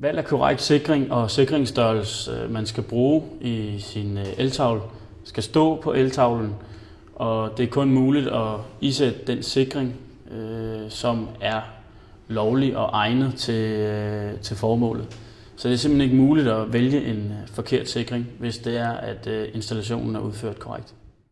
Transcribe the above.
Valg af korrekt sikring og sikringsstørrelse, øh, man skal bruge i sin øh, eltavle, skal stå på eltavlen, og det er kun muligt at isætte den sikring, øh, som er lovlig og egnet til, øh, til formålet. Så det er simpelthen ikke muligt at vælge en øh, forkert sikring, hvis det er, at installationen er udført korrekt.